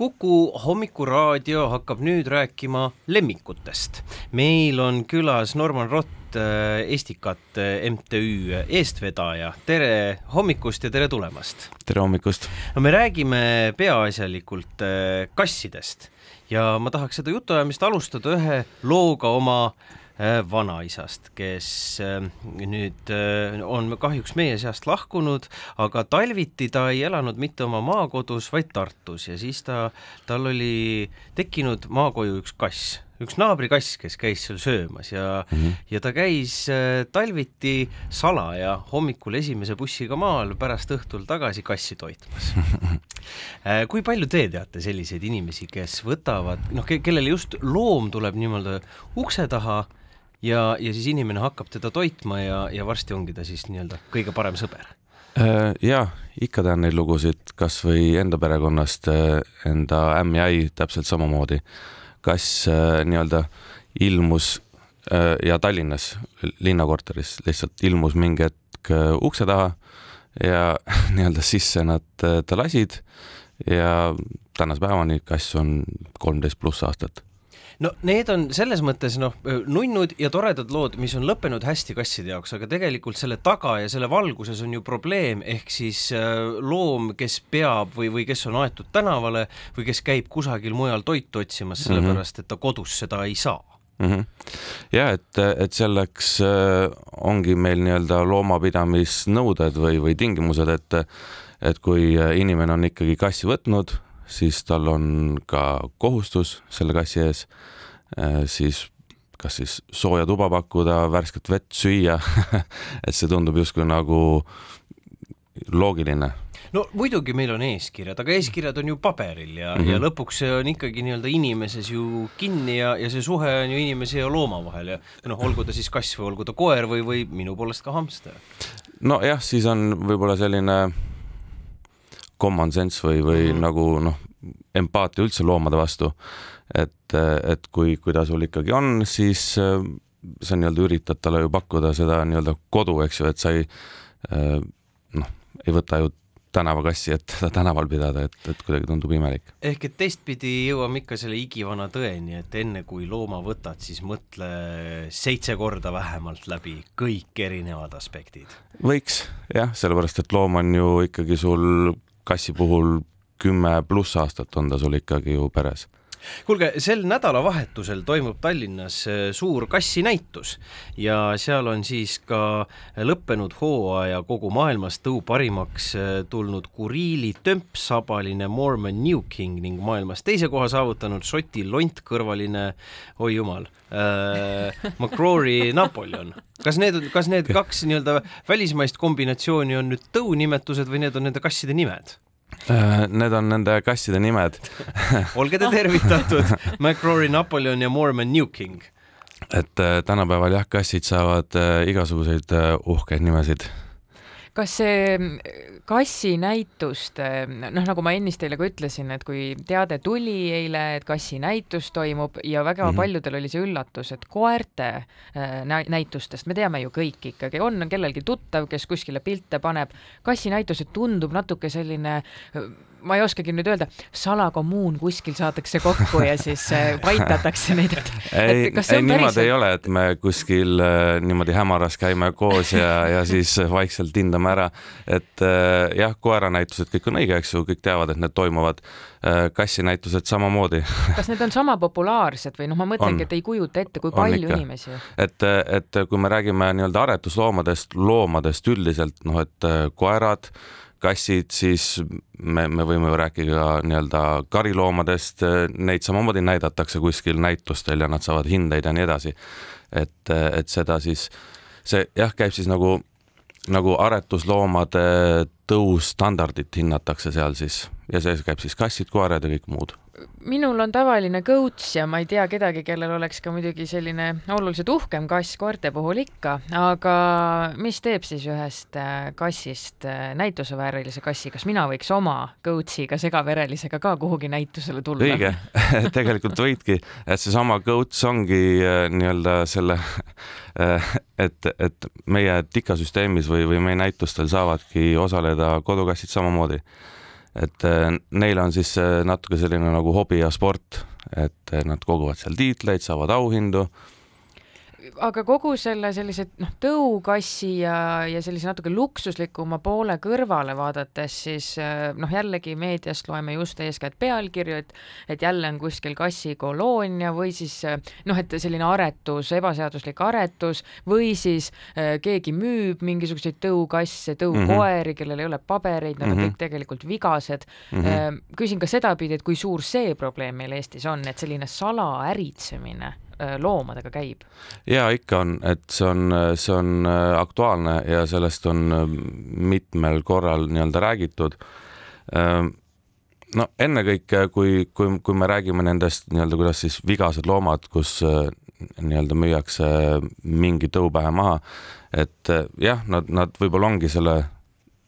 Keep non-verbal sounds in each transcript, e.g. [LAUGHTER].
Kuku hommikuraadio hakkab nüüd rääkima lemmikutest. meil on külas Norman Rott, äh, Estikat äh, MTÜ eestvedaja. tere hommikust ja tere tulemast! tere hommikust! no me räägime peaasjalikult äh, kassidest ja ma tahaks seda jutuajamist alustada ühe looga oma äh, Äh, vanaisast, kes äh, nüüd äh, on kahjuks meie seast lahkunud, aga talviti ta ei elanud mitte oma maakodus, vaid Tartus. Ja siis ta, tal oli tekkinud maakoju üks kass üks naabrikass, kes käis seal söömas. Ja mm, -hmm. ja ta käis äh, talviti salaja hommikul esimese bussiga maal, pärast õhtul tagasi kassi toitmas. [LAUGHS] Äh, kui palju te teate selliseid inimesi, kes võtavad, noh, kellel just loom tuleb niimoodi ukse taha ja, ja siis inimene hakkab teda toitma ja, ja varsti ongi ta siis nii-öelda kõige parem sõber äh, ja ikka tean neid lugusid, kasvõi enda perekonnast, äh, enda ämm ja äi täpselt samamoodi. kass äh, nii-öelda ilmus ja Tallinnas linnakorteris lihtsalt ilmus mingi hetk ukse taha ja [LAUGHS] nii-öelda sisse nad ta lasid ja tänase päevani kass on kolmteist pluss aastat no need on selles mõttes noh, nunnud ja toredad lood, mis on lõppenud hästi kasside jaoks, aga tegelikult selle taga ja selle valguses on ju probleem, ehk siis loom, kes peab või, või kes on aetud tänavale või kes käib kusagil mujal toitu otsimas, mhm. sellepärast et ta kodus seda ei saa mm. -hmm. ja et, et selleks ongi meil nii-öelda loomapidamisnõuded või, või tingimused, et, et kui inimene on ikkagi kassi võtnud siis tal on ka kohustus selle kassi ees äh, siis kas siis sooja tuba pakkuda, värsket vett süüa [LAUGHS] et see tundub justkui nagu loogiline. no muidugi meil on eeskirjad, aga eeskirjad on ju paberil ja mm, -hmm. ja lõpuks see on ikkagi nii-öelda inimeses ju kinni ja, ja see suhe on ju inimese ja looma vahel ja noh, olgu ta siis kass või olgu ta koer või, või minu poolest ka hamster. nojah, siis on võib-olla selline common sense või, või mm -hmm. nagu noh, empaatia üldse loomade vastu. et, et kui, kui ta sul ikkagi on, siis äh, sa nii-öelda üritad talle ju pakkuda seda nii-öelda kodu, eks ju, et sa ei äh, noh, ei võta ju tänavakassi, et teda tänaval pidada, et, et kuidagi tundub imelik. ehk et teistpidi jõuame ikka selle igivana tõeni, et enne kui looma võtad, siis mõtle seitse korda vähemalt läbi kõik erinevad aspektid. võiks jah, sellepärast et loom on ju ikkagi sul kassi puhul kümme pluss aastat on ta sul ikkagi ju peres kuulge, sel nädalavahetusel toimub Tallinnas äh, suur kassinäitus ja seal on siis ka lõppenud hooaja kogu maailmas tõu parimaks äh, tulnud Kuriili tömpsabaline Mormon New King ning maailmas teise koha saavutanud Šoti lontkõrvaline, oi jumal äh,, McCrory [LAUGHS] Napoleon. kas need, kas need kaks nii-öelda välismaist kombinatsiooni on nüüd tõunimetused või need on nende kasside nimed? Äh, need on nende kasside nimed. [LAUGHS] Olge te tervitatud, [LAUGHS] McRory Napoleon ja Mormon New King. et äh, tänapäeval jah, kassid saavad äh, igasuguseid uhkeid nimesid kas see mm, kassinäitust, noh, nagu ma ennist teile ka ütlesin, et kui teade tuli eile, et kassinäitus toimub ja väga mm -hmm. paljudel oli see üllatus, et koerte äh, näitustest, me teame ju kõik ikkagi, on kellelgi tuttav, kes kuskile pilte paneb, kassinäitused tundub natuke selline ma ei oskagi nüüd öelda, salakommuun kuskil saadakse kokku ja siis äh, [LAUGHS] paitatakse neid, et ei, ei niimoodi ei ole, et me kuskil äh, niimoodi hämaras käime koos ja, ja siis vaikselt hindame ära, et äh, jah, koeranäitused, kõik on õige, eks ju, kõik teavad, et need toimuvad. Kassinäitused samamoodi. Kas need on sama populaarsed või noh, ma mõtlengi, et ei kujuta ette, kui palju ikka. inimesi. et, et kui me räägime nii-öelda aretusloomadest, loomadest üldiselt, noh, et koerad, kassid, siis me, me võime ju rääkida nii-öelda kariloomadest, neid samamoodi näidatakse kuskil näitustel ja nad saavad hindeid ja nii edasi. et, et seda siis, see jah, käib siis nagu, nagu aretusloomade tõustandardit hinnatakse seal siis ja see käib siis kassid, koerad ja kõik muud. Minul on tavaline kõuts ja ma ei tea kedagi, kellel oleks ka muidugi selline oluliselt uhkem kass koerte puhul ikka, aga mis teeb siis ühest äh, kassist äh, näituseväärilise kassi, kas mina võiks oma kõutsiga, segaverelisega ka kuhugi näitusele tulla? õige. [LAUGHS] Tegelikult võidki, et seesama kõuts ongi äh, nii-öelda selle, et, et meie tikasüsteemis või, või meie näitustel saavadki osaleda kodukassid samamoodi et äh, neil on siis äh, natuke selline nagu hobi ja sport, et äh, nad koguvad seal tiitleid, saavad auhindu aga kogu selle sellise noh, tõukassi ja, ja sellise natuke luksuslikuma poole kõrvale vaadates, siis äh, noh, jällegi meediast loeme just eeskätt pealkirju, et et jälle on kuskil kassikoloonia või siis äh, noh, et selline aretus, ebaseaduslik aretus või siis äh, keegi müüb mingisuguseid tõukasse, tõukoeri mm, -hmm. kellel ei ole pabereid, nad mm -hmm. on mhm. kõik tegelikult vigased mm. -hmm. küsin ka sedapidi, et kui suur see probleem meil Eestis on, et selline salaäritsemine loomadega käib? ja ikka on, et see on, see on äh, aktuaalne ja sellest on äh, mitmel korral nii-öelda räägitud. Ähm, no ennekõike, kui, kui, kui me räägime nendest nii-öelda, kuidas siis vigased loomad, kus nii-öelda müüakse mingi tõupähe maha, et jah, nad, nad võib-olla ongi selle,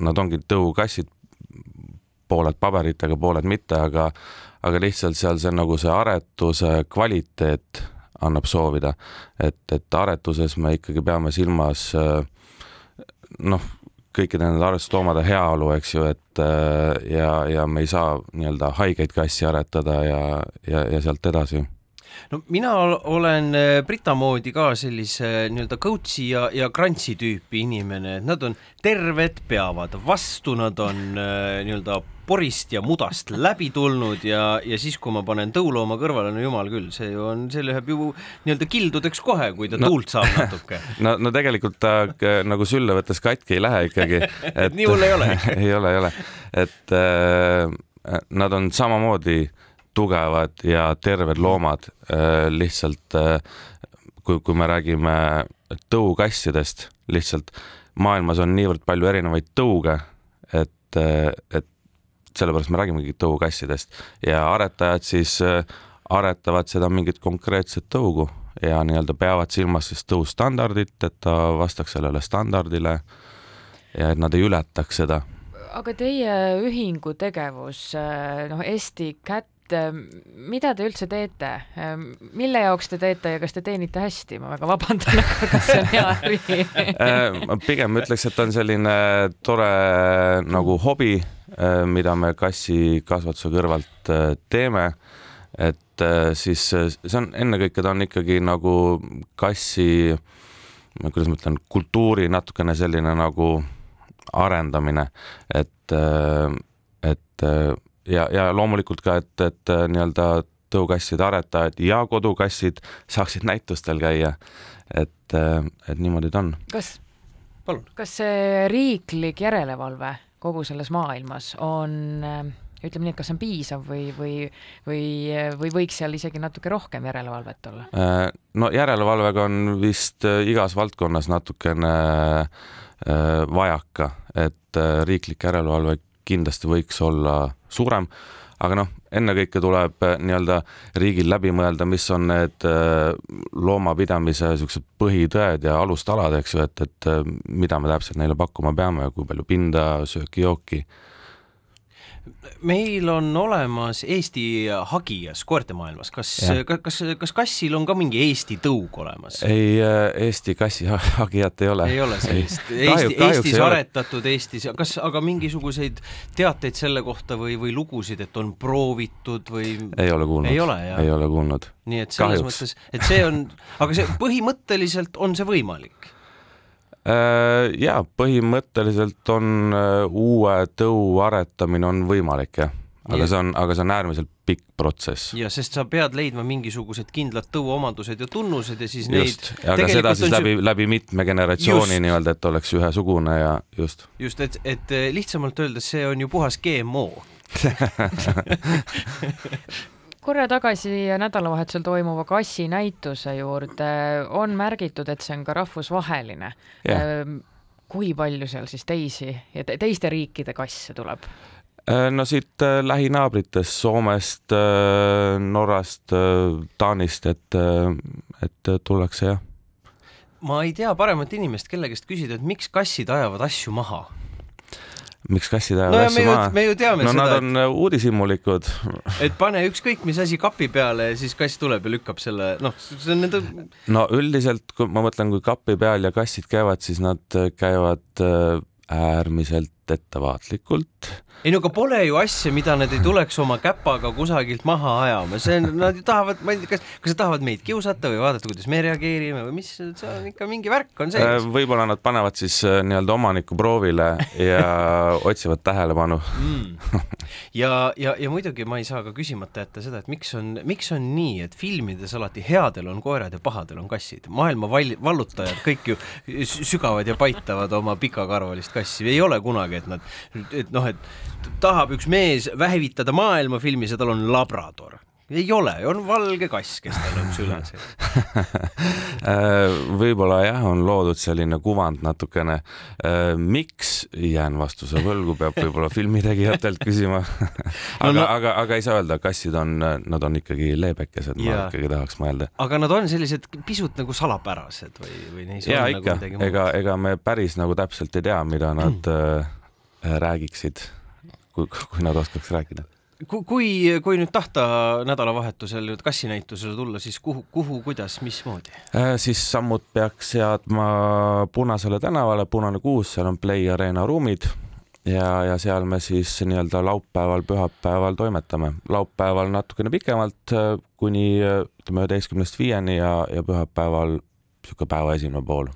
nad ongi tõukassid, pooled paberitega, pooled mitte, aga aga lihtsalt seal see nagu see aretuse kvaliteet annab soovida. et, et aretuses me ikkagi peame silmas äh, noh, kõikide nende aretusloomade heaolu, eks ju, et äh, ja, ja me ei saa nii-öelda haigeid kassi aretada ja, ja, ja sealt edasi no mina olen äh, Brita moodi ka sellise nii-öelda coach'i ja, ja krantsi tüüpi inimene, et nad on terved, peavad vastu, nad on nii-öelda porist ja mudast läbi tulnud ja, ja siis, kui ma panen tõulooma kõrvale, no jumal küll, see ju on, see läheb ju nii-öelda kildudeks kohe, kui ta no, tuult saab natuke. [LAUGHS] no, no tegelikult ta nagu sülle võttes katki ei lähe ikkagi et [LAUGHS] nii hull ei ole. [LAUGHS] Ei ole, ei ole, et äh, nad on samamoodi tugevad ja terved loomad äh,, lihtsalt äh, kui, kui me räägime tõukassidest, lihtsalt maailmas on niivõrd palju erinevaid tõuge, et, äh, et sellepärast me räägimegi tõukassidest ja aretajad siis aretavad seda mingit konkreetset tõugu ja nii-öelda peavad silmas siis tõustandardit, et ta vastaks sellele standardile ja et nad ei ületaks seda. aga teie ühingu tegevus, noh, Eesti Cat äh, mida te üldse teete, mille jaoks te teete ja kas te teenite hästi, ma väga vabandan, aga kas see on hea äri [LAUGHS] ma pigem ütleks, et on selline tore nagu hobi Äh, mida me kassikasvatuse kõrvalt äh, teeme. et äh, siis see on ennekõike, ta on ikkagi nagu kassi, kuidas ma ütlen, kultuuri natukene selline nagu arendamine, et, et ja, ja loomulikult ka, et, et nii-öelda tõukasside aretajad ja kodukassid saaksid näitustel käia. et, et niimoodi ta on. kas, kas see riiklik järelevalve kogu selles maailmas on äh, ütleme nii, et kas on piisav või, või, või, või võiks seal isegi natuke rohkem järelevalvet olla? Äh, no järelevalvega on vist äh, igas valdkonnas natukene vajaka, et riiklik järelevalve kindlasti võiks olla suurem. Aga noh, ennekõike tuleb äh, nii-öelda riigil läbi mõelda, mis on need äh, loomapidamise niisugused põhitõed ja alustalad, eks ju, et, et äh, mida me täpselt neile pakkuma peame kui palju pinda, sööki-jooki meil on olemas Eesti hagijas koertemaailmas, kas, kas, kas, kas kassil on ka mingi Eesti tõug olemas? ei, äh, Eesti kassihagijat ei ole. ei ole sellist, Eesti, Eestis aretatud Eestis, kas aga mingisuguseid teateid selle kohta või, või lugusid, et on proovitud või? ei ole kuulnud. ei ole, kuulnud. nii et selles Kahjuks. mõttes, et see on, aga see põhimõtteliselt on see võimalik ja põhimõtteliselt on äh, uue tõu aretamine on võimalik jah, aga ja. see on, aga see on äärmiselt pikk protsess. ja sest sa pead leidma mingisugused kindlad tõuomadused ja tunnused ja siis just, neid. aga seda siis läbi see..., läbi mitme generatsiooni nii-öelda, et oleks ühesugune ja just. just, et, et lihtsamalt öeldes, see on ju puhas GMO [LAUGHS] [LAUGHS] korra tagasi nädalavahetusel toimuva kassinäituse juurde on märgitud, et see on ka rahvusvaheline. Ehm, kui palju seal siis teisi ja teiste riikide kasse tuleb? Äh, no siit äh, lähinaabritest, Soomest, äh, Norrast, Taanist, et, et tullakse jah. ma ei tea paremat inimest, kelle käest küsida, et miks kassid ajavad asju maha miks kassid ajavad no, asju maha? me ju teame no, seda. Nad on et, äh, uudishimulikud. [LAUGHS] et pane ükskõik mis asi kapi peale ja siis kass tuleb ja lükkab selle, noh, see on nende. no üldiselt, kui ma mõtlen, kui kapi peal ja kassid käivad, siis nad käivad äh, äärmiselt ettevaatlikult ei no aga pole ju asja, mida nad ei tuleks oma käpaga kusagilt maha ajama, see on, nad ju tahavad, ma ei tea, kas, kas nad tahavad meid kiusata või vaadata, kuidas me reageerime või mis, see on ikka mingi värk on sees. võib-olla nad panevad siis äh, nii-öelda omaniku proovile ja [LAUGHS] otsivad tähelepanu mm. ja, ja, ja muidugi ma ei saa ka küsimata jätta seda, et miks on, miks on nii, et filmides alati headel on koerad ja pahadel on kassid. maailma val-, vallutajad kõik ju sügavad ja paitavad oma pikakarvalist kassi, ei ole kunagi, et nad, et noh, et tahab üks mees vähivitada maailma filmis ja tal on labrador. Ei ole, on valge kass, kes tal on süles. Äh, võib-olla jah, on loodud selline kuvand natukene. Äh, miks, jään vastuse võlgu, peab võib-olla filmitegijatelt küsima. [LAUGHS] Aga no,, aga, aga ei saa öelda, kassid on, nad on ikkagi leebekesed, ma ikkagi tahaks mõelda. aga nad on sellised pisut nagu salapärased või, või neis ja ikka. nagu, ega, ega me päris nagu täpselt ei tea, mida nad äh, räägiksid, kui, kui nad oskaks rääkida kui, kui nüüd tahta nädalavahetusel nüüd kassinäitusele tulla, siis kuhu, kuhu, kuidas, mismoodi äh,? siis sammud peaks seadma Punasele tänavale, Punane kuus, seal on Play Arena ruumid ja, ja seal me siis nii-öelda laupäeval, pühapäeval toimetame. laupäeval natukene pikemalt, äh, kuni ütleme üheteistkümnest viieni ja, ja pühapäeval niisugune päeva esimene pool.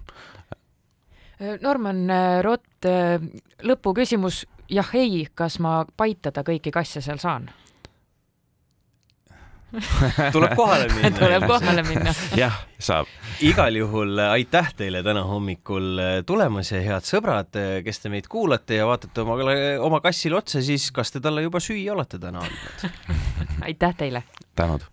Norman Rott, lõpuküsimus jah, ei, kas ma paitada kõiki kasse seal saan? tuleb kohale minna. [LAUGHS] tuleb kohale minna. jah, saab. igal juhul aitäh teile täna hommikul tulemast ja head sõbrad, kes te meid kuulate ja vaatate oma, oma kassile otsa, siis kas te talle juba süüa olete täna andnud [LAUGHS] aitäh teile. tänud